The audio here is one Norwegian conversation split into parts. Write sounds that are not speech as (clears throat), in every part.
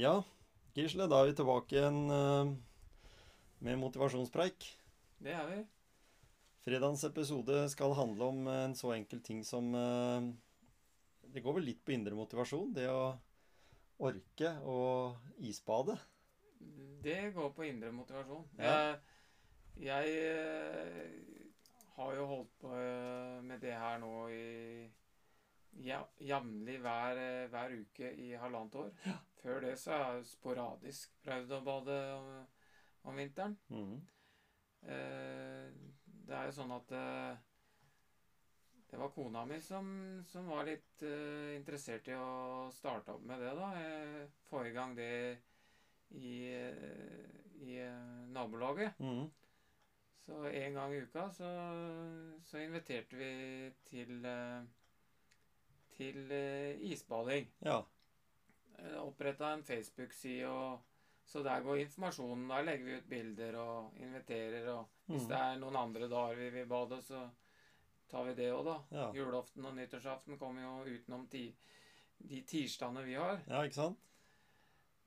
Ja, Gisle, da er vi tilbake igjen eh, med motivasjonspreik. Det er vi. Fredagens episode skal handle om en så enkel ting som eh, Det går vel litt på indre motivasjon, det å orke å isbade. Det går på indre motivasjon. Ja. Jeg, jeg eh, har jo holdt på eh, med det her nå i ja, jevnlig hver, eh, hver uke i halvannet år. Før det så har jeg sporadisk prøvd å bade om, om vinteren. Mhm. Eh, det er jo sånn at eh, det var kona mi som, som var litt eh, interessert i å starte opp med det, da. Eh, Få i gang det i, i nabolaget. Mhm. Så en gang i uka så, så inviterte vi til eh, til eh, isbading. Ja. Oppretta en Facebook-side, så der går informasjonen. Der legger vi ut bilder og inviterer. Og hvis mm. det er noen andre dager vi vil bade, så tar vi det òg, da. Ja. Julaften og nyttårsaften kommer jo utenom ti, de tirsdagene vi har. ja, ikke sant?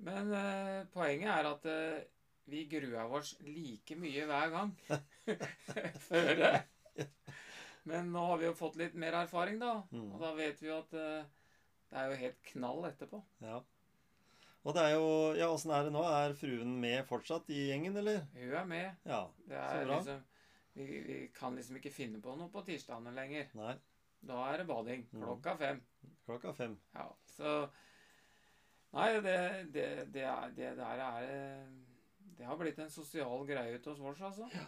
Men eh, poenget er at eh, vi gruer oss like mye hver gang. (laughs) (laughs) Før det. Men nå har vi jo fått litt mer erfaring, da. Mm. Og da vet vi jo at uh, det er jo helt knall etterpå. Ja. Og det er jo Ja, åssen er det nå? Er fruen med fortsatt i gjengen, eller? Hun er med. Ja. Det Så er bra. liksom vi, vi kan liksom ikke finne på noe på tirsdagene lenger. Nei. Da er det bading. Mm. Klokka fem. Klokka fem. Ja, så Nei, det, det, det, er, det der er Det har blitt en sosial greie ute hos oss, altså. Ja.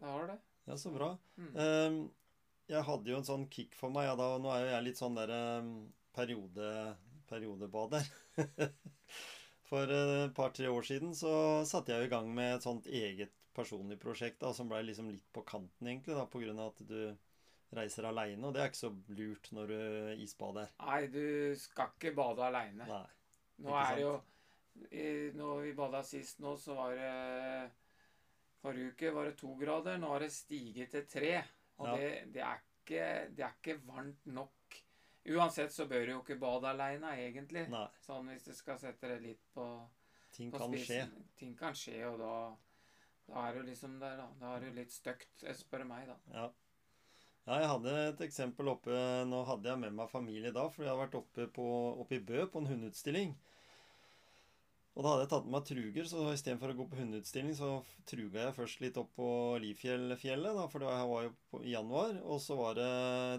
Det har det. Ja, så bra. Mm. Ehm, jeg hadde jo en sånn kick for meg. Ja, da, nå er jo jeg litt sånn der ehm, periode, periodebader. (laughs) For eh, et par-tre år siden så satte jeg jo i gang med et sånt eget personlig prosjekt da, som ble liksom litt på kanten, egentlig, da, på grunn av at du reiser aleine. Og det er ikke så lurt når du isbader. Nei, du skal ikke bade aleine. Nå er det jo Når vi bada sist nå, så var det Forrige uke var det to grader. Nå har det stiget til tre. Og Ja. det, det, er ikke, det er ikke varmt nok. Uansett så bør du jo ikke bade aleine, egentlig. Nei. Sånn hvis du skal sette det litt på, Ting på kan skje. Ting kan skje, og da, da er du liksom der, da. Da er du litt støkt, spør du meg, da. Ja. ja, jeg hadde et eksempel oppe Nå hadde jeg med meg familie da, for jeg hadde vært oppe, på, oppe i Bø på en hundeutstilling. Og da hadde jeg tatt med meg truger, så istedenfor å gå på hundeutstilling, så truga jeg først litt opp på Lifjellfjellet, for det var jo i januar. Og så var det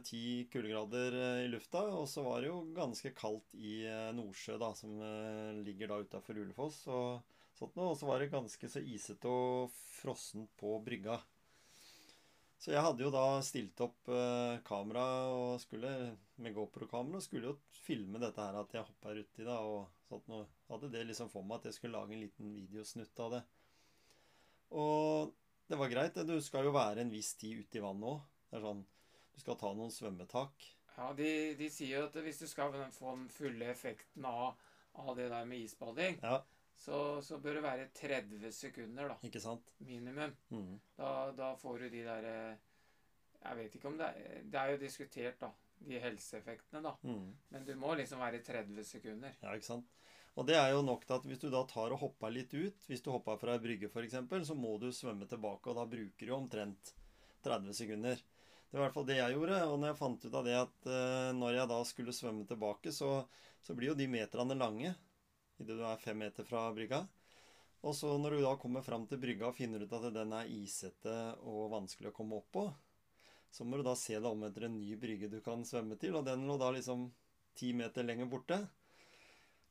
ti kuldegrader eh, i lufta, og så var det jo ganske kaldt i eh, Nordsjø, da, som eh, ligger da utafor Ulefoss. Og sånt. Og så var det ganske så isete og frossent på brygga. Så jeg hadde jo da stilt opp eh, kamera og skulle med GoPro-kamera og skulle jo filme dette her at jeg hoppa uti da og sånt noe. Hadde det liksom for meg at jeg skulle lage en liten videosnutt av det. Og det var greit. Du skal jo være en viss tid ute i vannet òg. Det er sånn Du skal ta noen svømmetak. Ja, de, de sier jo at hvis du skal få den fulle effekten av, av det der med isbading, Ja, så, så bør det være 30 sekunder, da. ikke sant? Minimum. Mm. Da, da får du de der eh, Jeg vet ikke om det er Det er jo diskutert, da. De helseeffektene, da. Mm. Men du må liksom være 30 sekunder. Ja, ikke sant? Og det er jo nok til at hvis du da tar og hopper litt ut, hvis du hopper fra ei brygge f.eks., så må du svømme tilbake, og da bruker du omtrent 30 sekunder. Det var i hvert fall det jeg gjorde. Og når jeg fant ut av det at eh, når jeg da skulle svømme tilbake, så, så blir jo de meterne lange idet du er fem meter fra brygga. Og så når du da kommer fram til brygga og finner ut at den er isete og vanskelig å komme opp på, så må du da se deg om etter en ny brygge du kan svømme til, og den lå da liksom ti meter lenger borte.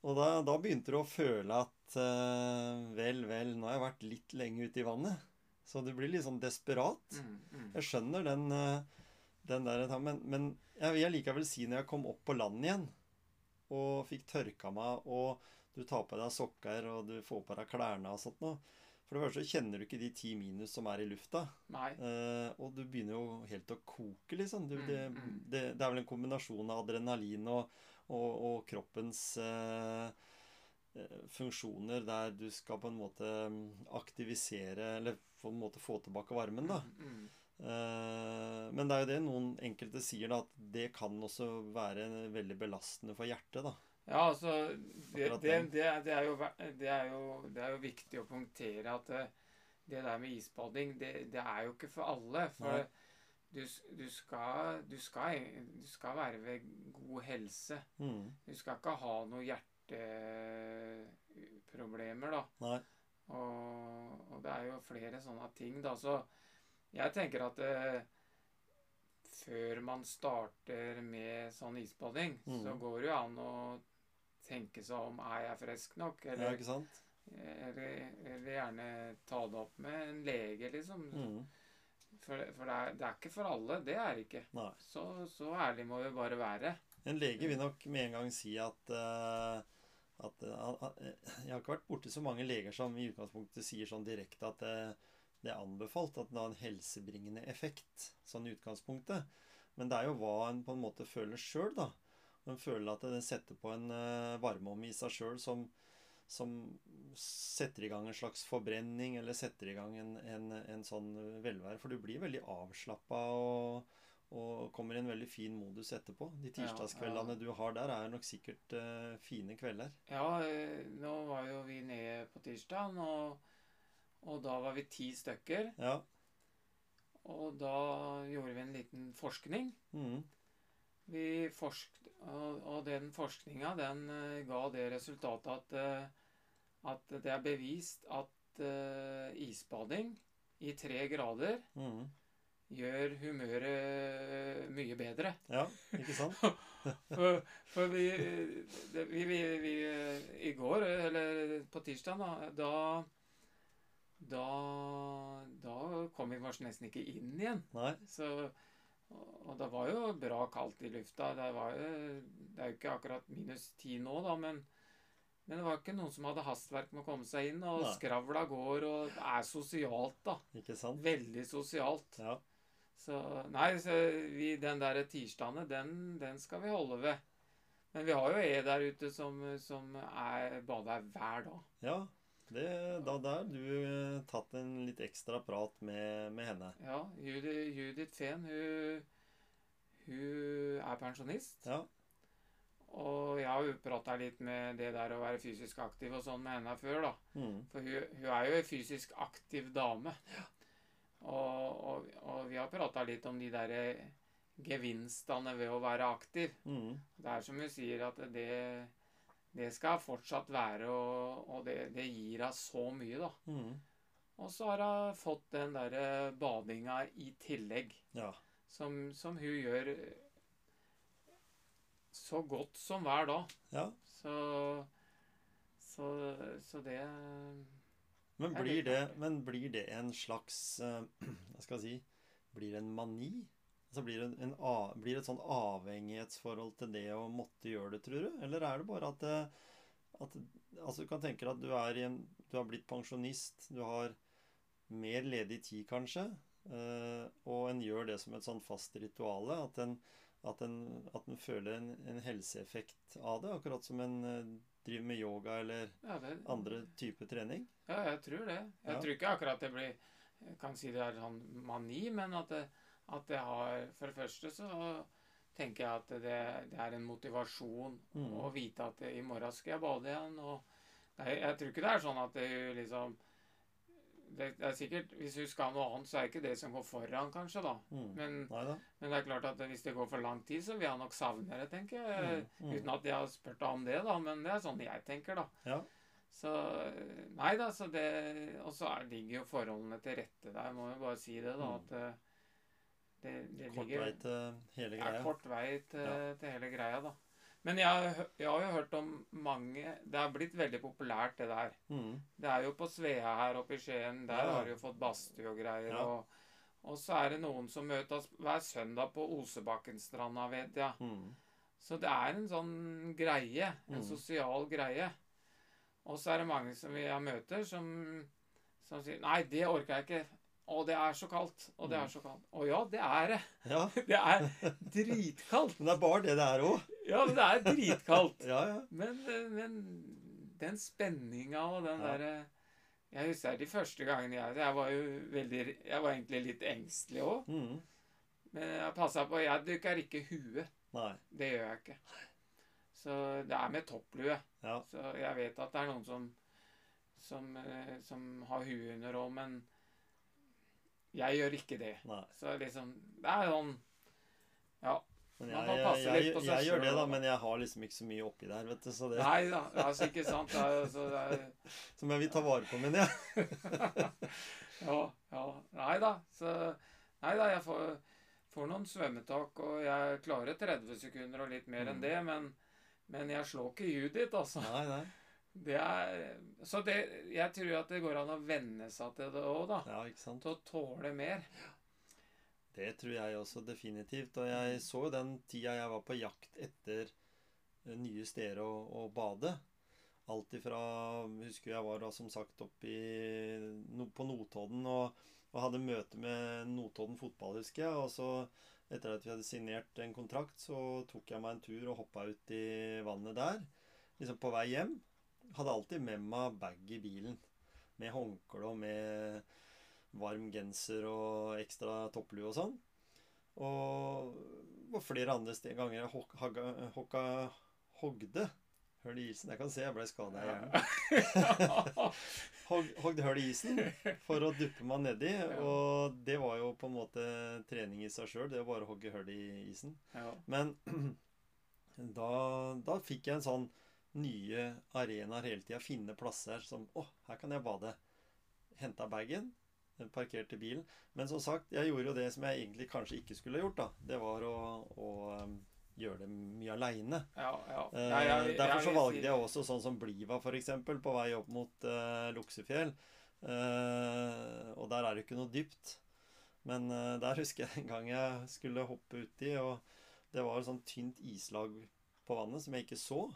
Og da, da begynte du å føle at uh, vel, vel, nå har jeg vært litt lenge ute i vannet. Så du blir litt sånn desperat. Mm, mm. Jeg skjønner den, eh, den der Men, men jeg vil likevel si når jeg kom opp på land igjen og fikk tørka meg, og du tar på deg sokker og du får på deg klærne og sånt noe For det første kjenner du ikke de ti minus som er i lufta. Eh, og du begynner jo helt å koke, liksom. Du, Mm, det, mm. det, det er vel en kombinasjon av adrenalin og, og, og kroppens eh, eh, funksjoner der du skal på en måte mm, aktivisere Eller på en måte få tilbake varmen, da. Mm, Eh, men det er jo det noen enkelte sier, da, at det kan også være veldig belastende for hjertet, da. Ja, altså det, det, det, er- jo, det, er jo, det er jo viktig å punktere at det, det der med isbading, det, det er jo ikke for alle. For du, du, skal, du, skal, du skal være ved god helse. Mm. Du skal ikke ha noe hjerteproblemer, da. Nei. Og, og det er jo flere sånne ting, da. Så jeg tenker at eh, før man starter med sånn isbading, Mm. så går det jo an å tenke seg om er jeg frisk nok, Ja, eller, ikke sant? eller, eller gjerne ta det opp med en lege, liksom. Mm. For, for det, er, det er ikke for alle. Det er det ikke. Så, så ærlig må vi bare være. En lege vil nok med en gang si at, uh, at uh, Jeg har ikke vært borti så mange leger som i utgangspunktet sier sånn direkte at det, det er anbefalt at det har en helsebringende effekt, sånn i utgangspunktet. Men det er jo hva en på en måte føler sjøl, da. En føler at den setter på en varme varmeovn i seg sjøl som, som setter i gang en slags forbrenning, eller setter i gang en, en, en sånn velvære. For du blir veldig avslappa og, og kommer i en veldig fin modus etterpå. De tirsdagskveldene ja. du har der, er nok sikkert uh, fine kvelder. Ja, eh, nå var jo vi nede på tirsdag, og, og da var vi ti stykker. Ja. Og da gjorde vi en liten forskning. Mm. Vi forsk og, og den forskninga den eh, ga det resultatet at, eh, at det er bevist at uh, isbading i tre grader Mm. gjør humøret mye bedre. Ja, ikke sant? (laughs) For, for vi, vi, vi, vi I går, eller på tirsdag, da, da da, da kom vi kanskje nesten ikke inn igjen. Nei. Så, og, det var jo bra kaldt i lufta. Det, var jo, det er jo ikke akkurat minus ti nå, da, men, men det var ikke noen som hadde hastverk med å komme seg inn. Og Nei. skravla går, og det er sosialt, da. Ikke sant? Veldig sosialt. Ja. Så nei, så vi, den der tirsdagene, den, den skal vi holde ved. Men vi har jo E der ute som, som er bader hver dag. ja. Det, da der du eh, tatt en litt ekstra prat med, med henne. Ja, Judith, Judith Fehn, hun, hun er pensjonist. Ja. Og jeg har jo prata litt med det der å være fysisk aktiv og sånn med henne før, da. Mm. For hun, hun er jo en fysisk aktiv dame. Og, og, og vi har prata litt om de der gevinstene ved å være aktiv. Mm. Det er som hun sier, at det, det skal fortsatt være, og, og det, det gir henne så mye, da. Mm. Og så har hun fått den derre badinga i tillegg, Ja. som, som hun gjør eh, så godt som hver dag. ja. Så, så, så det Men blir det, men blir det en slags eh, (clears throat) Hva skal jeg si Blir det en mani? Altså blir, det en, blir det et sånn avhengighetsforhold til det å måtte gjøre det, tror du? Eller er det bare at, at Altså, du kan tenke deg at du er i en Du har blitt pensjonist, du har mer ledig tid, kanskje, eh, og en gjør det som et sånn fast rituale. At en, at en, at en føler en, en helseeffekt av det, akkurat som en eh, driver med yoga eller ja, det, andre typer trening. Ja, jeg tror det. Jeg Ja. tror ikke akkurat det blir Jeg kan si det er sånn mani, men at det, at det har For det første så tenker jeg at det, det er en motivasjon Mm. å vite at i morgen skal jeg bade igjen. Og er, jeg tror ikke det er sånn at det liksom det, det er sikkert, Hvis hun skal noe annet, så er det ikke det som går foran, kanskje. da. Mm. Men, men det er klart at hvis det går for lang tid, så vil jeg nok savne det, tenker jeg. Mm, mm. Uten at jeg har spurt deg om det, da. Men det er sånn jeg tenker, da. Ja. Så Nei da, så det Og så er- ligger jo forholdene til rette der, må jo bare si det, da. Mm. At eh, det, det Kort ligger vei til hele ja, greia. kort vei til, Ja. til hele greia, da. Men jeg, jeg har jo hørt om mange Det har blitt veldig populært, det der. Mm. Det er jo på Svea her oppe i Skien. Der Ja. har de jo fått badstue og greier. Ja. Og, og så er det noen som møtes hver søndag på Osebakkenstranda, vet jeg. Mm. Så det er en sånn greie. En Mm. sosial greie. Og så er det mange som jeg møter, som, som sier Nei, det orker jeg ikke. Å, det er så kaldt. Og det Mm. er så kaldt. Å ja, det er det. Ja. (laughs) Det er dritkaldt. Men det er bare det det er òg. Ja, men det er dritkaldt. (laughs) Ja, ja. Men, eh, men den spenninga og den Ja. derre Jeg husker de første gangene jeg Jeg var jo veldig Jeg var egentlig litt engstelig òg. Mm. Men jeg passa på Jeg dukker ikke huet. Nei. Det gjør jeg ikke. Så det er med topplue. Ja. Så jeg vet at det er noen som som, eh, som har huet under òg, men jeg gjør ikke det. Nei. Så liksom Det er sånn Ja. Men Man kan passe jeg, litt på jeg, gjør det, da, men jeg har liksom ikke så mye oppi der, vet du. Så det Nei da. Altså, ikke sant. Det er, altså, det er, (laughs) som jeg vil ta vare på, men jeg. (laughs) ja, ja. Nei da. Så Nei da, jeg får, får noen svømmetak, og jeg klarer 30 sekunder og litt mer enn Mm. det, men, men jeg slår ikke Judith, altså. Nei, nei. Det er Så det Jeg tror at det går an å venne seg til det òg, da. Ja, ikke sant. Til å tåle mer. Det tror jeg også definitivt. Og jeg så jo den tida jeg var på jakt etter eh, nye steder å, å bade. Alt ifra Husker jeg var da som sagt oppe i, no, på Notodden og, og hadde møte med Notodden fotball, husker jeg. Og så, etter at vi hadde signert en kontrakt, så tok jeg meg en tur og hoppa ut i vannet der. Liksom på vei hjem. Hadde alltid med meg bag i bilen. Med håndkle og med varm genser og ekstra topplue og sånn. Og på flere andre ganger jeg hok, hokka, hogde hull i isen. Jeg kan se jeg ble skada i hjernen. Hog, hogde hull i isen for å duppe meg nedi. Og det var jo på en måte trening i seg sjøl, det å bare hogge hull i isen. Ja. Men (clears throat) da, da fikk jeg en sånn nye arenaer hele tida. Finne plasser som Å, her kan jeg bade. Henta bagen, parkerte bilen. Men som sagt, jeg gjorde jo det som jeg egentlig kanskje ikke skulle gjort. da. Det var å, å um, gjøre det mye aleine. Ja, ja. Eh, Ja, derfor så valgte jeg også sånn som Bliva, f.eks., på vei opp mot uh, Luksefjell. Uh, og der er det ikke noe dypt. Men uh, der husker jeg en gang jeg skulle hoppe uti, og det var et sånt tynt islag på vannet som jeg ikke så.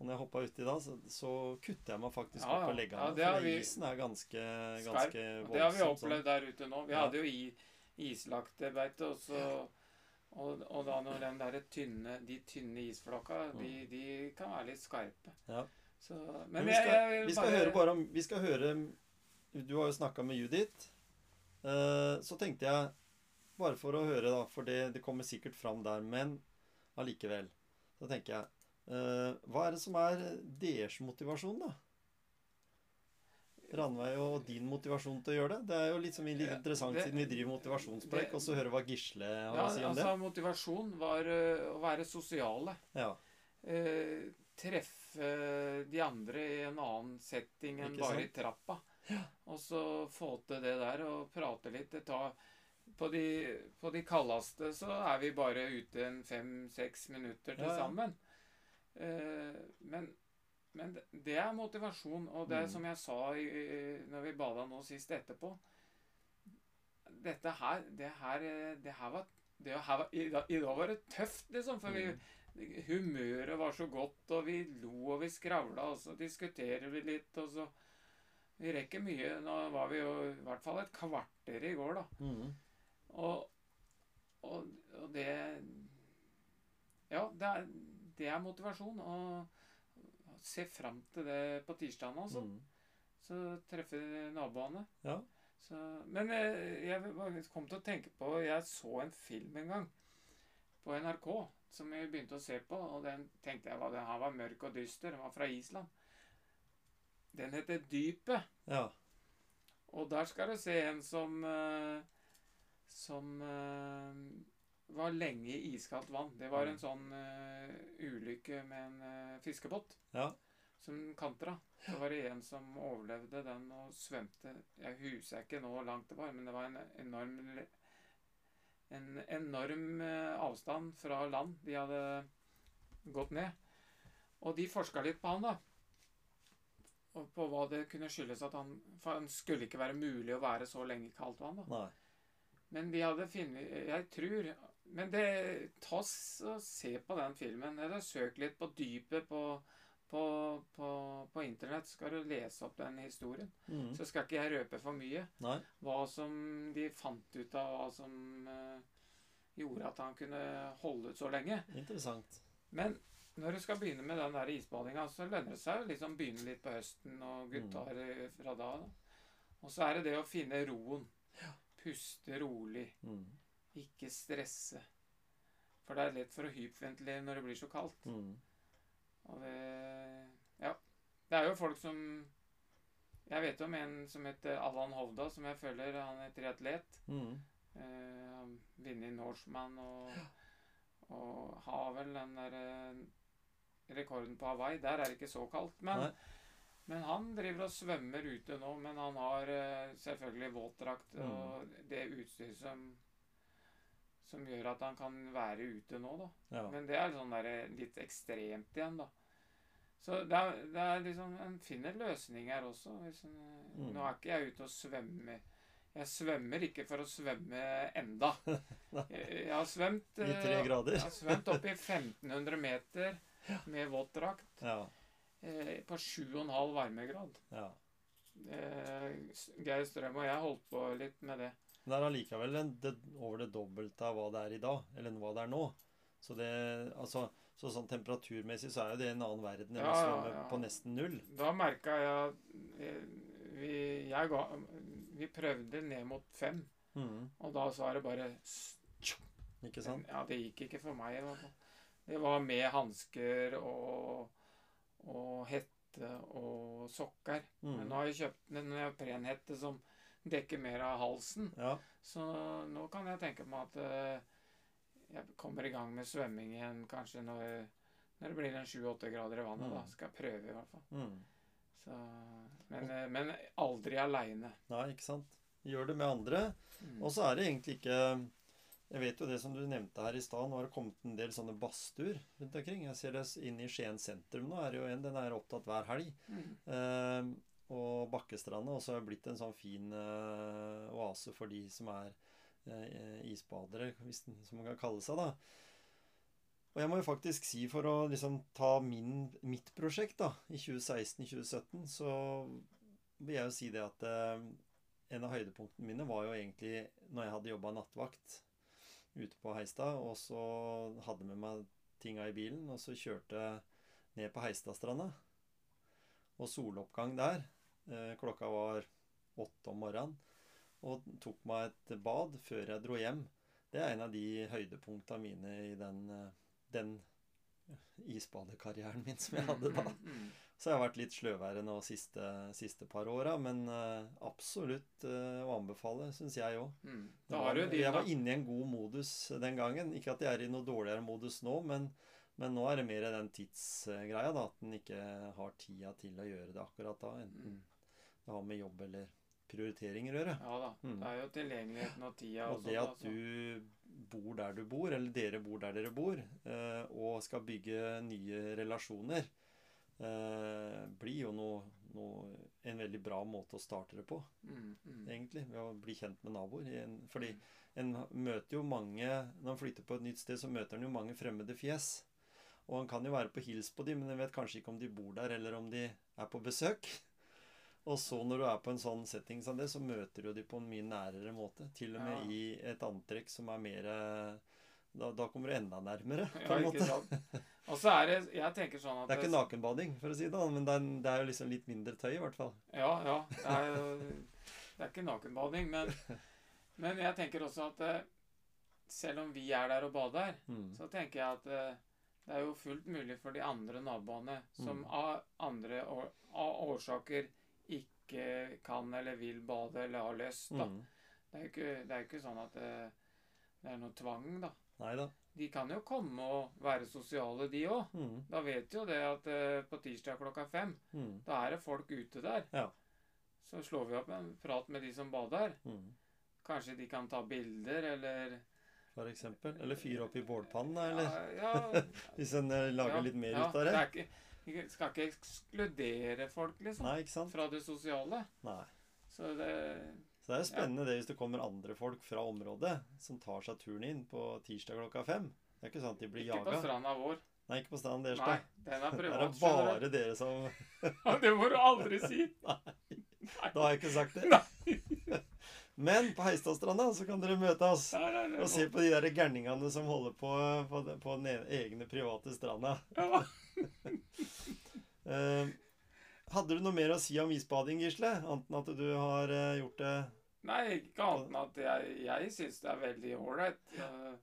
Og når jeg hoppa uti da, så, så kutter jeg meg faktisk Ja, opp på legger leggene. Ja, det for vi- isen er ganske, ganske voldsom. det har vi opplevd der ute nå. Vi Ja. hadde jo i, islagte beite, og så og, og da når den der tynne, de tynne isflaka, de, de kan være litt skarpe. Mm. Ja. Så, men, Men vi skal, jeg vil vi skal høre bare om Vi skal høre Du har jo snakka med Judith. Uh, så tenkte jeg, bare for å høre, da, for det, det kommer sikkert fram der, men allikevel, så tenker jeg Hva er det som er deres motivasjon, da? Ranveig og din motivasjon til å gjøre det? Det er jo litt, litt Ja, interessant det- siden vi driver motivasjonspreik, og så høre hva Gisle har Ja, å si om altså motivasjon var ø, å være sosiale. Ja. Eh, treffe de andre i en annen setting enn Ikke bare sant? i trappa. Og så få til det der og prate litt. Det tar, på, de, på de kaldeste så er vi bare ute en fem-seks minutter til Ja, ja. sammen. Eh, men, men det- er motivasjon. Og det er Mm. som jeg sa i, når vi bada nå sist etterpå Dette her Det her, det her var det her var, i, dag, I dag var det tøft, liksom. For vi, Mm. humøret var så godt, og vi lo og vi skravla, og så diskuterer vi litt, og så Vi rekker mye. Nå var vi jo i hvert fall et kvarter i går, da. Mm. Og, og, og det Ja, det er, det er motivasjon. Å se fram til det på tirsdagen, altså. Mm. Så treffe naboene. Ja. Så, men eh, jeg kom til å tenke på Jeg så en film en gang på NRK som jeg begynte å se på, og den tenkte jeg var, den her var mørk og dyster. Den var fra Island. Den heter Dypet. ja. Og der skal du se en som eh, Som eh, var lenge i iskaldt vann. Det var en sånn uh, ulykke med en uh, fiskebåt Ja. som kantra. Så var det en som overlevde den og svømte Jeg husker ikke nå hvor langt det var, men det var en enorm En enorm eh, avstand fra land. De hadde gått ned. Og de forska litt på han, da. Og på hva det kunne skyldes at han For han skulle ikke være mulig å være så lenge i kaldt vann, da. Nei. Men de hadde funnet Jeg tror Men det ta og se på den filmen. Eller søk litt på dypet på, på, på, på internett. Skal du lese opp den historien. Mm. Så skal ikke jeg røpe for mye. Nei. Hva som de fant ut av, hva som uh, gjorde at han kunne holde ut så lenge. Interessant. Men når du skal begynne med den der isbadinga, så lønner det seg å liksom begynne litt på høsten og gutta mm. fra da. Og så er det det å finne roen. Puste rolig. Mm. Ikke stresse. For det er lett for å hyperventilere når det blir så kaldt. Mm. Og det Ja. Det er jo folk som Jeg vet om en som heter Allan Hovda, som jeg føler han er triatlet. Mm. Eh, han vinner Norseman og, og har vel den der eh, rekorden på Hawaii. Der er det ikke så kaldt. Men, Nei. Men han driver og svømmer ute nå. Men han har eh, selvfølgelig våtdrakt Mm. og det utstyret som som gjør at han kan være ute nå, da. Ja. Men det er sånn der, litt ekstremt igjen, da. Så det er, det er liksom En finner løsninger også. En, Mm. Nå er ikke jeg ute og svømmer. Jeg svømmer ikke for å svømme enda. (laughs) Jeg, har svømt I eh, tre grader. Jeg har svømt opp i 1500 meter (laughs) med våtdrakt Ja. Eh, på 7,5 varmegrad. ja. Eh, Geir Strøm og jeg holdt på litt med det. Men det er allikevel over det dobbelte av hva det er i dag, eller hva det er nå. Så det, altså, så sånn temperaturmessig så er jo det en annen verden enn Ja, ja, ja. på nesten null. Da merka jeg eh, vi, jeg ga, vi prøvde ned mot fem, Mm. og da så er det bare Ikke sant? Ja, det gikk ikke for meg. Det var med hansker og, og hette og sokker. Men Mm. nå har jeg kjøpt en neoprenhette som dekker mer av halsen. Ja. Så nå kan jeg tenke meg at eh, jeg kommer i gang med svømming igjen kanskje når, når det blir en sju-åtte grader i vannet. Mm. Da skal jeg prøve, i hvert fall. Mm. Så, men, eh, men aldri aleine. Nei, ikke sant? Gjør det med andre. Mm. Og så er det egentlig ikke Jeg vet jo det som du nevnte her i stad, nå har det kommet en del sånne badstuer rundt omkring. Jeg ser det inne i Skien sentrum nå, er det jo en. Den er opptatt hver helg. Mm. Eh, og Bakkestranda også har blitt en sånn fin eh, oase for de som er eh, isbadere, hvis, den- som man kan kalle seg, da. Og jeg må jo faktisk si, for å liksom ta min, mitt prosjekt da, i 2016-2017, så vil jeg jo si det at eh, en av høydepunktene mine var jo egentlig når jeg hadde jobba nattvakt ute på Heistad, og så hadde med meg tinga i bilen, og så kjørte jeg ned på Heistadstranda. Og soloppgang der. Eh, klokka var åtte om morgenen. Og tok meg et bad før jeg dro hjem. Det er en av de høydepunktene mine i den, eh, den isbadekarrieren min som jeg hadde da. (laughs) Så jeg har vært litt sløvere nå siste, siste par åra, men uh, absolutt uh, å anbefale, syns jeg òg. mm. Jeg var inne i en god modus den gangen. Ikke at jeg er i noe dårligere modus nå, men, men nå er det mer den tidsgreia, da. At en ikke har tida til å gjøre det akkurat da. Enten Mm. det har med jobb eller prioriteringer å gjøre. Ja da. Mm. Det er jo tilgjengeligheten og tida Og og det sånt. at altså. du bor der du bor, eller dere bor der dere bor, uh, og skal bygge nye relasjoner, eh, blir jo noe, noe, en veldig bra måte å starte det på, Mm, mm. egentlig. Ved å bli kjent med naboer. En- Fordi en møter jo mange Når en flytter på et nytt sted, så møter en jo mange fremmede fjes. Og en kan jo være på hils på dem, men en vet kanskje ikke om de bor der, eller om de er på besøk. Og så når du er på en sånn setting som det, så møter du de på en mye nærere måte. Til og med Ja. i et antrekk som er mer da, da kommer du enda nærmere, på Ja, en ikke måte. (laughs) Og så er det Jeg tenker sånn at Det er ikke nakenbading, for å si det, men det er, det er jo liksom litt mindre tøy, i hvert fall. Ja, ja. Det er, jo, det er ikke nakenbading, men, men jeg tenker også at eh, selv om vi er der og bader, Mm. så tenker jeg at eh, det er jo fullt mulig for de andre naboene som Mm. av andre av årsaker ikke kan eller vil bade eller har lyst. Da. Mm. Det er jo ikke, ikke sånn at det, det er noe tvang, da. Nei da. De kan jo komme og være sosiale, de òg. Mm. Da vet jo det at eh, på tirsdag klokka fem, Mm. da er det folk ute der. Ja. Så slår vi opp en prat med de som bader. Mm. Kanskje de kan ta bilder, eller for eksempel. Eller fyre opp i bålpannen, eller Ja, ja, (laughs) hvis en eh, lager ja, litt mer ut av det. det ikke, vi skal ikke ekskludere folk, liksom, Nei, ikke sant? fra det sosiale. Nei. Så det Så det er jo spennende det hvis det kommer andre folk fra området som tar seg turen inn på tirsdag klokka fem. Det er ikke sånn at de blir Ikke på stranda vår. Nei, ikke på stranda deres, Nei, den er privat. det er (laughs) bare dere som (laughs) Det må du aldri si. (laughs) Nei. Da har jeg ikke sagt det. Nei. Men på Heistadstranda så kan dere møte oss Nei, nei, nei. og se på de der gærningene som holder på på, på den egne private stranda. Ja. Eh, hadde du noe mer å si om isbading, Gisle? Anten at du har eh, gjort det Nei, ikke annet enn at jeg, jeg syns det er veldig ålreit. eh,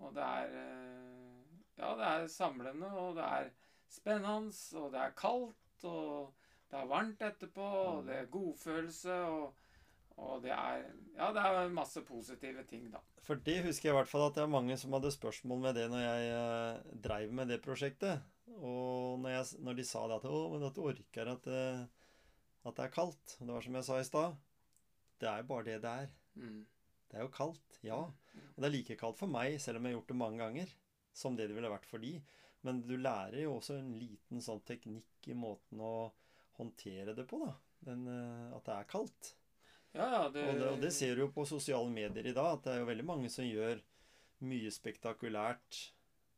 Og det er eh, Ja, det er samlende, og det er spennende, og det er kaldt, og det er varmt etterpå, og det er godfølelse, og, og det er Ja, det er masse positive ting, da. For det husker jeg i hvert fall at det er mange som hadde spørsmål med det når jeg eh, dreiv med det prosjektet. Og når, jeg, når de sa det at 'Å, men at du orker at, at det er kaldt'. Det var som jeg sa i stad. Det er bare det det er. Mm. Det er jo kaldt, ja. Og det er like kaldt for meg, selv om jeg har gjort det mange ganger, som det det ville vært for de. Men du lærer jo også en liten sånn teknikk i måten å håndtere det på, da. Den, eh, at det er kaldt. Ja, ja, det, Og det, og det ser du jo på sosiale medier i dag, at det er jo veldig mange som gjør mye spektakulært,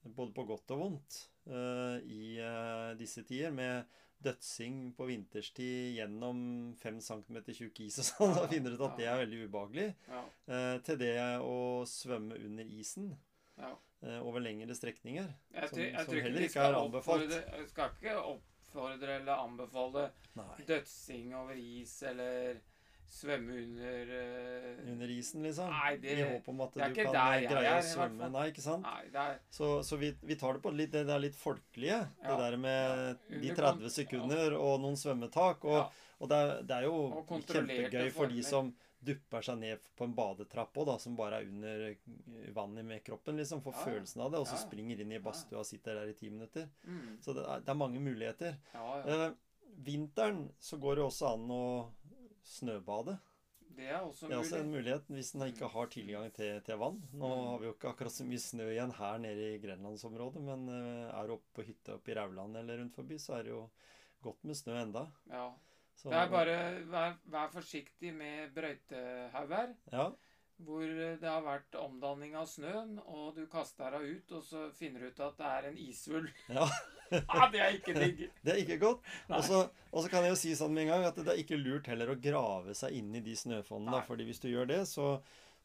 både på godt og vondt, uh, i uh, disse tider, med dødsing på vinterstid gjennom 5 cm tjukk is og sånn. Da finner du ut at det er veldig ubehagelig. ja, Eh, til det å svømme under isen ja. eh, over lengre strekninger. Jeg, Som- jeg som heller ikke er anbefalt. Jeg skal ikke oppfordre eller anbefale Nei. dødsing over is eller svømme under uh... Under isen, liksom. Nei, det- I håp om at du kan der eh, greie er, å svømme. Nei, ikke sant? Nei, er Så, så vi, vi tar det på litt, det der litt folkelige. Ja. Det der med Ja, de 30 kon- sekunder og noen svømmetak. Og, Ja. og det, er, det er jo kjempegøy for de som dupper seg ned på en badetrapp òg, som bare er under vannet med kroppen. liksom, Får Ja, følelsen av det, og så Ja, springer inn i badstua og sitter der i ti minutter. mm, Så det er, det er mange muligheter. Ja, ja. Eh, vinteren så går det også an å snøbade. Det er også Det er også en mulighet hvis en ikke har tilgang til, til vann. Nå Mm. har vi jo ikke akkurat så mye snø igjen her nede i grenlandsområdet, men eh, er du oppe på hytta oppe i Rauland eller rundt forbi, så er det jo godt med snø enda. Ja. Så, Det er bare vær, vær forsiktig med brøytehauger. Ja, Hvor det har vært omdanning av snøen, og du kaster deg ut, og så finner du ut at det er en isvull. (laughs) Ja. (laughs) ah, det er ikke digg. (laughs) det er ikke godt. Og så kan jeg jo si sånn med en gang at det er ikke lurt heller å grave seg inn i de snøfonnene. da, fordi hvis du gjør det, så,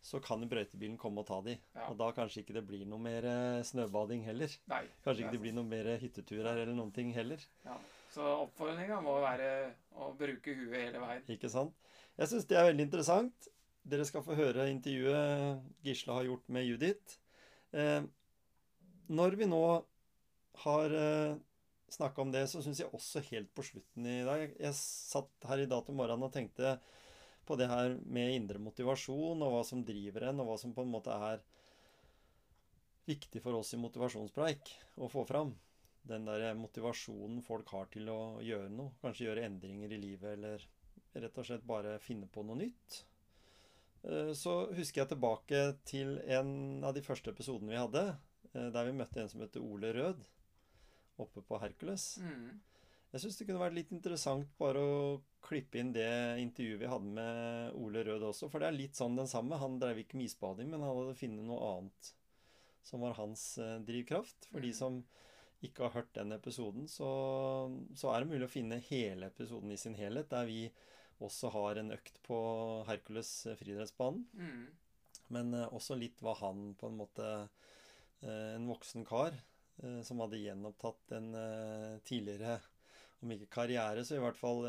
så kan brøytebilen komme og ta de. Ja. Og da kanskje ikke det blir noe mer eh, snøbading heller. Nei. Kanskje ikke det blir noe mer hytteturer eller noen ting heller. Ja. Så oppfordringa må være å bruke huet hele veien. Ikke sant? Jeg syns det er veldig interessant. Dere skal få høre intervjuet Gisle har gjort med Judith. Eh, når vi nå har eh, snakka om det, så syns jeg også helt på slutten i dag Jeg satt her i dag til morgenen og tenkte på det her med indre motivasjon, og hva som driver en, og hva som på en måte er viktig for oss i motivasjonspreik å få fram. Den der motivasjonen folk har til å gjøre noe. Kanskje gjøre endringer i livet, eller rett og slett bare finne på noe nytt. Eh, Så husker jeg tilbake til en av de første episodene vi hadde, eh, der vi møtte en som heter Ole Rød, oppe på Hercules. Mm. Jeg syns det kunne vært litt interessant bare å klippe inn det intervjuet vi hadde med Ole Rød også, for det er litt sånn den samme. Han drev ikke med isbading, men han hadde funnet noe annet som var hans eh, drivkraft. For de Mm. som ikke har hørt den episoden, så, så er det mulig å finne hele episoden i sin helhet, der vi også har en økt på Hercules eh, friidrettsbanen. Mm. Men eh, også litt hva han på en måte eh, En voksen kar som hadde gjenopptatt en tidligere Om ikke karriere, så i hvert fall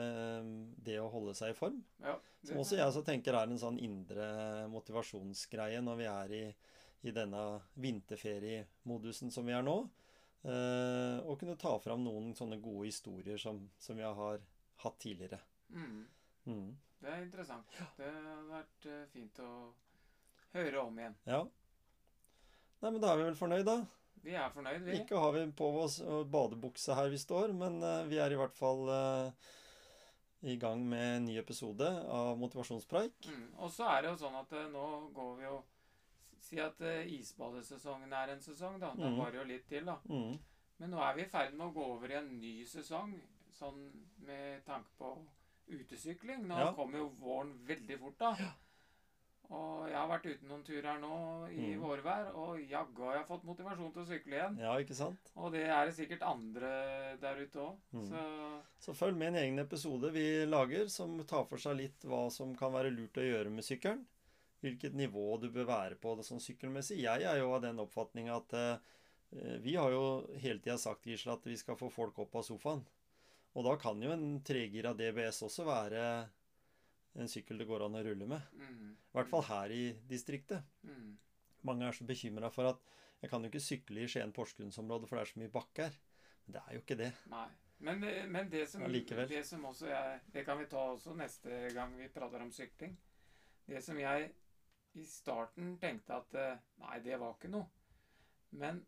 det å holde seg i form. Ja, det- Som også jeg også tenker er en sånn indre motivasjonsgreie når vi er i, i denne vinterferiemodusen som vi er nå. Eh, og kunne ta fram noen sånne gode historier som, som jeg har hatt tidligere. Mm. Mm. Det er interessant. Det har vært eh, fint å høre om igjen. Ja. Nei, men da er vi vel fornøyd, da. Vi er fornøyd, vi. Ikke har vi på oss badebukse her vi står, men uh, vi er i hvert fall uh, i gang med en ny episode av Motivasjonspreik. Mm. Og så er det jo sånn at eh, nå går vi jo Si at eh, isbadesesongen er en sesong, da. Da varer jo litt til, da. Mm. Men nå er vi i ferd med å gå over i en ny sesong, sånn med tanke på utesykling. Nå Ja. kommer jo våren veldig fort, da. Og jeg har vært ute noen turer nå i Mm. vårvær, og jaggu har jeg fått motivasjon til å sykle igjen. Ja, ikke sant? Og det er det sikkert andre der ute òg. Mm. Så Så følg med i en egen episode vi lager som tar for seg litt hva som kan være lurt å gjøre med sykkelen. Hvilket nivå du bør være på sånn sykkelmessig. Jeg er jo av den oppfatning at eh, vi har jo hele tida sagt Gisle, at vi skal få folk opp av sofaen. Og da kan jo en tregira DBS også være en sykkel det går an å rulle med. mm, I hvert fall her i distriktet. mm, Mange er så bekymra for at jeg kan jo ikke sykle i Skien-Porsgrunnsområdet, for det er så mye bakke her. Men det er jo ikke det. Nei. Men, men det, som, det som også jeg Det kan vi ta også neste gang vi prater om sykling. Det som jeg i starten tenkte at eh, Nei, det var ikke noe. Men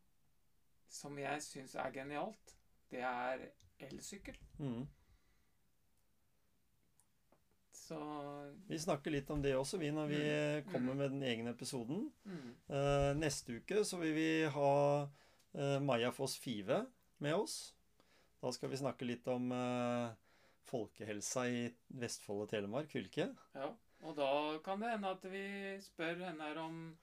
som jeg syns er genialt, det er elsykkel. Mm. Så Vi snakker litt om det også, vi, når vi Mm. kommer Mm. med den egne episoden. mm, Uh, neste uke så vil vi ha uh, Maja Foss Five med oss. Da skal vi snakke litt om uh, folkehelsa i Vestfold og Telemark fylke. ja. Og da kan det hende at vi spør henne her om om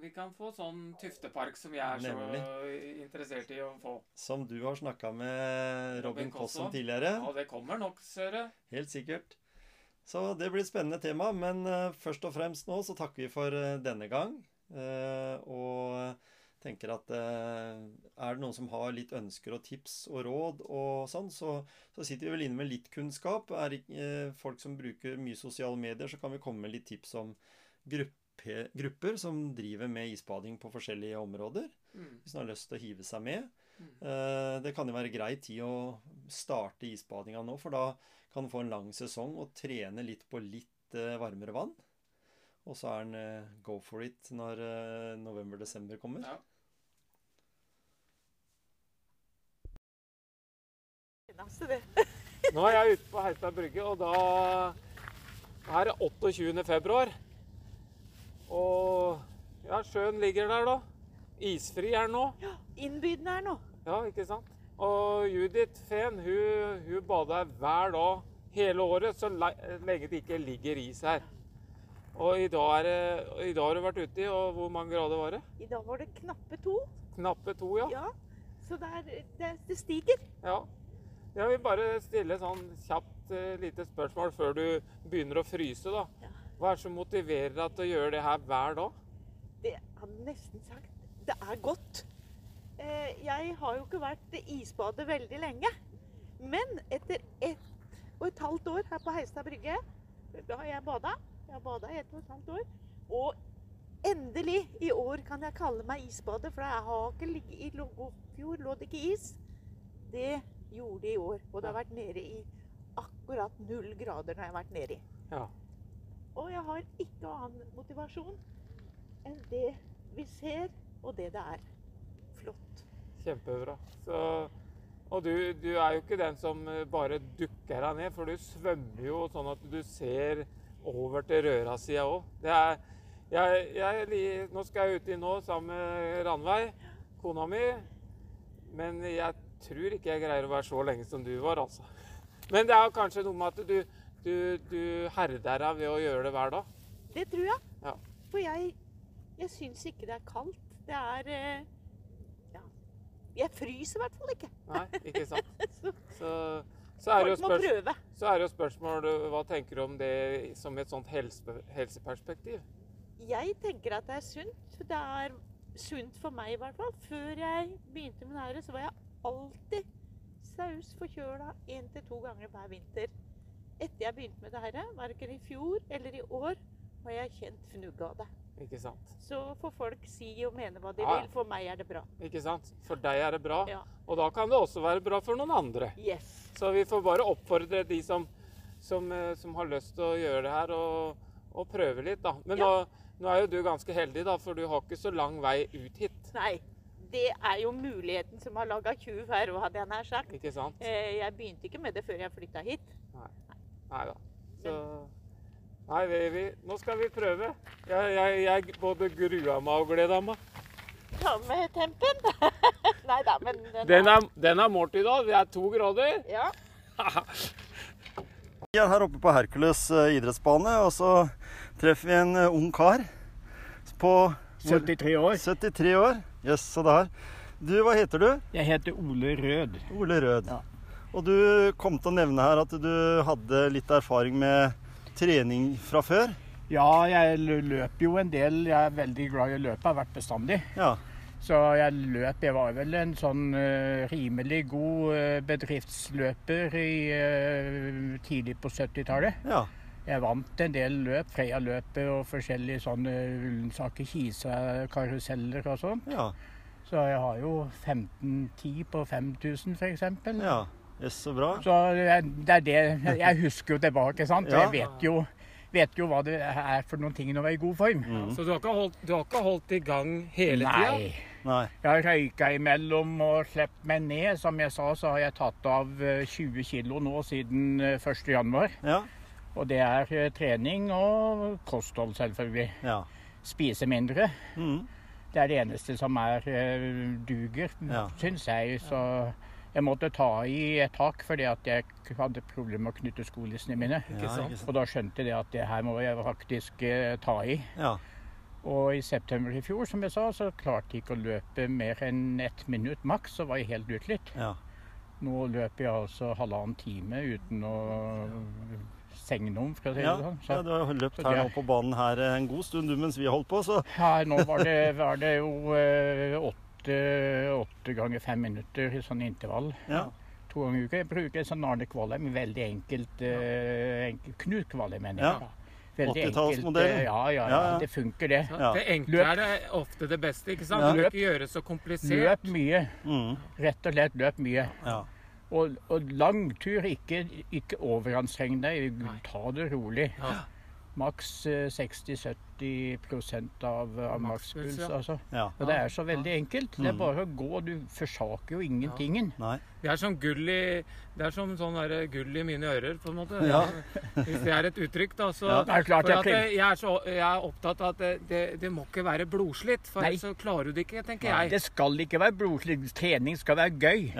vi kan få sånn tuftepark som jeg er så interessert i å få. Som du har snakka med Robin Robin Koss om tidligere. Ja, det kommer nok, Søre. Helt sikkert. Så det blir et spennende tema. Men eh, først og fremst nå så takker vi for eh, denne gang. Eh, og tenker at er det noen som har litt ønsker og tips og råd og sånn, så, så sitter vi vel inne med litt kunnskap. Er det folk som bruker mye sosiale medier, så kan vi komme med litt tips om gruppe, grupper som driver med isbading på forskjellige områder. Mm. Hvis man har lyst til å hive seg med. Mm. Eh, Det kan jo være grei tid å starte isbadinga nå, for da kan du få en lang sesong og trene litt på litt eh, varmere vann. Og så er den eh, go for it når november-desember kommer. Ja. Nå er jeg ute på Heistad brygge, og da er det 28. februar. Og ja, sjøen ligger der, da. Isfri er den nå. Ja, innbydende her nå. Ja, ikke sant? Og Judith Fehn, hun, hun bader hver dag hele året, så lenge det ikke ligger is her. Og i dag, er i dag har du vært ute i, og hvor mange grader var det? I dag var det knappe to. Knappe to, ja. Ja, så det, er, det, det stiger. Ja. Jeg vil bare stille sånn kjapt uh, lite spørsmål før du begynner å fryse. da. Ja. Hva er det som motiverer deg til å gjøre det her hver dag? Det hadde nesten sagt. Det er godt. Eh, jeg har jo ikke vært i isbadet veldig lenge. Men etter ett og et halvt år her på Heistad brygge, da har jeg bada. Jeg har bada i ett og et halvt år. Og endelig, i år kan jeg kalle meg isbadet, for jeg har ikke ligget i Lågåfjord lå det ikke is. Det gjorde det i år. Og det har vært nede i akkurat null grader når jeg har vært nedi. Ja. Og jeg har ikke annen motivasjon enn det vi ser, og det det er. Flott. Kjempebra. Så, og du, du er jo ikke den som eh, bare dukker deg ned, for du svømmer jo sånn at du ser over til rørasida òg. Nå skal jeg uti nå sammen med Ranveig, kona mi. Men jeg tror ikke jeg greier å være så lenge som du var, altså. Men det er kanskje noe med at du, du, du herder deg ved å gjøre det hver dag. Det tror jeg. Ja. For jeg, jeg syns ikke det er kaldt. Det er eh, Ja. Jeg fryser i hvert fall ikke. Nei, ikke sant? (laughs) Så Så, så er spørsmål prøve. Så er det jo spørsmålet hva tenker du om det som et sånt helse, helseperspektiv? Jeg tenker at det er sunt. Det er sunt for meg i hvert fall. Før jeg begynte med det her, så var jeg alltid saus forkjøla én til to ganger hver vinter. Etter jeg begynte med det her, verken i fjor eller i år, har jeg kjent fnugg av det. Ikke sant? Så får folk si og mene hva de Ja. vil. For meg er det bra. Ikke sant? For deg er det bra, Ja. og da kan det også være bra for noen andre. Yes. Så vi får bare oppfordre de som, som, eh, som har lyst til å gjøre det her, og, og prøve litt, da. Men Ja. nå, nå er jo du ganske heldig, da, for du har ikke så lang vei ut hit. Nei. Det er jo muligheten som har laga tjuv her, hadde jeg nær sagt. Ikke sant? Eh, Jeg begynte ikke med det før jeg flytta hit. Nei da. Så, Nei, vi, vi, nå skal vi prøve. Jeg, jeg, jeg både grua meg og gleda meg. Ta med tempen. (laughs) Nei da, men den, Den er, den er målt i dag. Det er to grader. Ja. (laughs) Vi er her oppe på Hercules eh, idrettsbane, og så treffer vi en eh, ung kar på 73 år. 73 år. Jøss, så der. Du, hva heter du? Jeg heter Ole Rød. Ole Rød. Ja. Og du kom til å nevne her at du hadde litt erfaring med trening fra før. Ja, jeg løp jo en del. Jeg er veldig glad i å løpe, jeg har vært bestandig. Ja. Så jeg løp Jeg var vel en sånn uh, rimelig god uh, bedriftsløper i, uh, tidlig på 70-tallet. Ja. Jeg vant en del løp, Freia-løpet og forskjellige sånne Ullensaker, Kisa-karuseller og sånt. Ja. Så jeg har jo 15-10 på 5000 f.eks. ja. Jøss, så bra. Så det er det Jeg husker jo tilbake, sant. Ja. jeg vet jo, vet jo hva det er for noen ting når jeg er i god form. Mm. Så du har ikke holdt, du har ikke holdt i gang hele tida? Nei. Nei. Jeg har røyka imellom og sluppet meg ned. Som jeg sa, så har jeg tatt av eh, 20 kilo nå siden eh, 1. januar. Ja. Og det er eh, trening og kosthold, selvfølgelig. Ja. Spise mindre. Mm. Det er det eneste som er eh, duger, Ja. syns jeg. Så jeg måtte ta i et tak fordi at jeg hadde problemer med å knytte skolissene mine. ja? Og da skjønte jeg at det her må jeg faktisk eh, ta i. Ja. Og i september i fjor, som jeg sa, så klarte jeg ikke å løpe mer enn ett minutt maks, så var jeg helt utslitt. Ja. Nå løper jeg altså halvannen time uten å segne om, skal jeg si det sånn. sånn. ja, du har løpt her det- nå på banen her en god stund du mens vi har holdt på, så Ja, nå var det, var det jo eh, åtte, åtte ganger fem minutter i sånn intervall. ja. To ganger i uka. Jeg bruker sånn Arne Kvalheim, veldig enkelt, eh, enkel, Knut Kvalheim, mener Ja. jeg. Veldig 80-tallsmodell. enkelt, eh, Ja, ja, Ja, ja, ja. det funker det. Ja. Det enkle Løp. er det ofte det beste, ikke sant? Ja. Løp, ikke gjøre det så komplisert. Løp mye. Mm. Rett og slett løp mye. ja. Og, og lang tur, ikke, ikke overanstreng deg. Ta det rolig. Ja. Maks eh, 60-70 av, av Makspuls. Altså. ja. Og det er så veldig enkelt. Det er Mm. bare å gå. Du forsaker jo ingentingen. Ja. Det er som gull i Det er som sånn der gull i mine ører, på en måte. Ja. (laughs) Hvis det er et uttrykk, da. Så Ja. Det er klart jeg at det- jeg, er så, jeg er opptatt av at det, det, det må ikke være blodslitt, for ellers så klarer du det ikke, tenker Nei. jeg. Det skal ikke være blodslitt. Trening skal være gøy.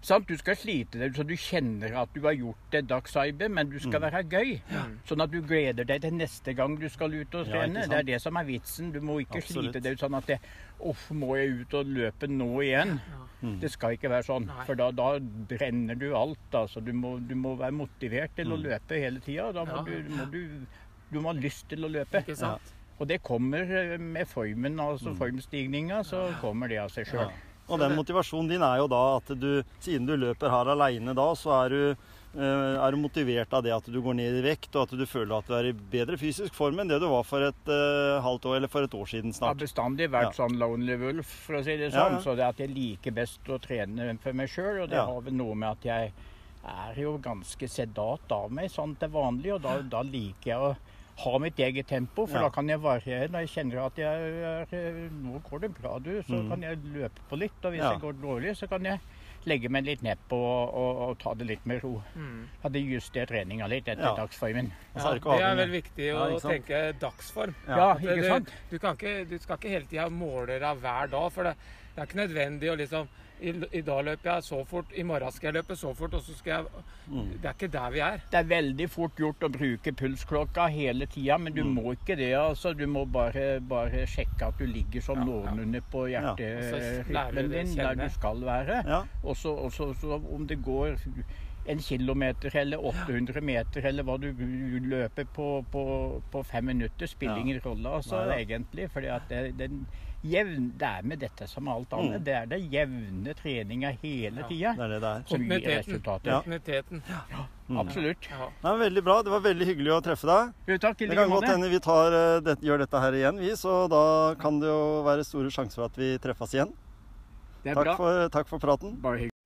Ja. Sant? Du skal slite deg så du kjenner at du har gjort et dagsarbeid, men du skal Mm. være gøy. Ja. Sånn at du gleder deg til neste gang du skal ut og trene. Ja, det er det som er vitsen. Du må ikke Absolutt. slite deg ut sånn at det, Uff, må jeg ut og løpe nå igjen? Mm. Det skal ikke være sånn. Nei. For da, da brenner du alt. Altså. Du, må, du må være motivert til å Mm. løpe hele tida. Da må, Ja. du, må du, du må ha lyst til å løpe. Ikke sant? Og det kommer eh, med formen, altså Mm. formstigninga, så kommer det av seg sjøl. Ja. Og den motivasjonen din er jo da at du, siden du løper her aleine da, så er du, eh, er du motivert av det at du går ned i vekt, og at du føler at du er i bedre fysisk form enn det du var for et uh, halvt år eller for et år siden Jeg har bestandig vært sånn lonely wolf, for å si det Ja, sånn. ja. Så det at jeg liker best å trene for meg sjøl, og det Ja. har vel noe med at jeg er jo ganske sedat av meg sånn til vanlig, og da, da liker jeg å ha mitt eget tempo, for Ja. da kan jeg variere. Når jeg kjenner at jeg er eh, Nå går det bra, du, så Mm. kan jeg løpe på litt. Og hvis Ja. det går dårlig, så kan jeg legge meg litt nedpå og, og, og ta det litt med ro. Mm. Hadde justert treninga litt etter Ja. dagsformen. Ja, det er vel viktig å ja, tenke dagsform. Ja. Ja, ikke det- sant? Du, kan ikke, du skal ikke hele tida måle deg hver dag, for det, det er ikke nødvendig å liksom i, I dag løper jeg så fort, i morgen skal jeg løpe så fort, og så skal jeg Mm. Det er ikke der vi er. Det er veldig fort gjort å bruke pulsklokka hele tida, men du Mm. må ikke det. altså. Du må bare, bare sjekke at du ligger sånn Ja, noenlunde på Ja. på hjerterytmen din, der du skal være. Ja. Og så om det går en kilometer eller 800 meter, eller hva du løper på, på, på fem minutter, spiller ingen rolle altså, egentlig. fordi at det, den jevn, det er med dette som alt annet. Mm. Det er det jevne treninga hele Ja. tida Det er det det som gir Kontinuiteten. resultater. Ja. Kontinuiteten. Mm. Absolutt. Ja. Nei, veldig bra. Det var veldig hyggelig å treffe deg. Jo, takk Det kan godt hende vi tar, eh, det, gjør dette her igjen, vi, så da kan det jo være store sjanser for at vi treffes igjen. Det er Takk bra. for, takk for praten. Bare hyggelig.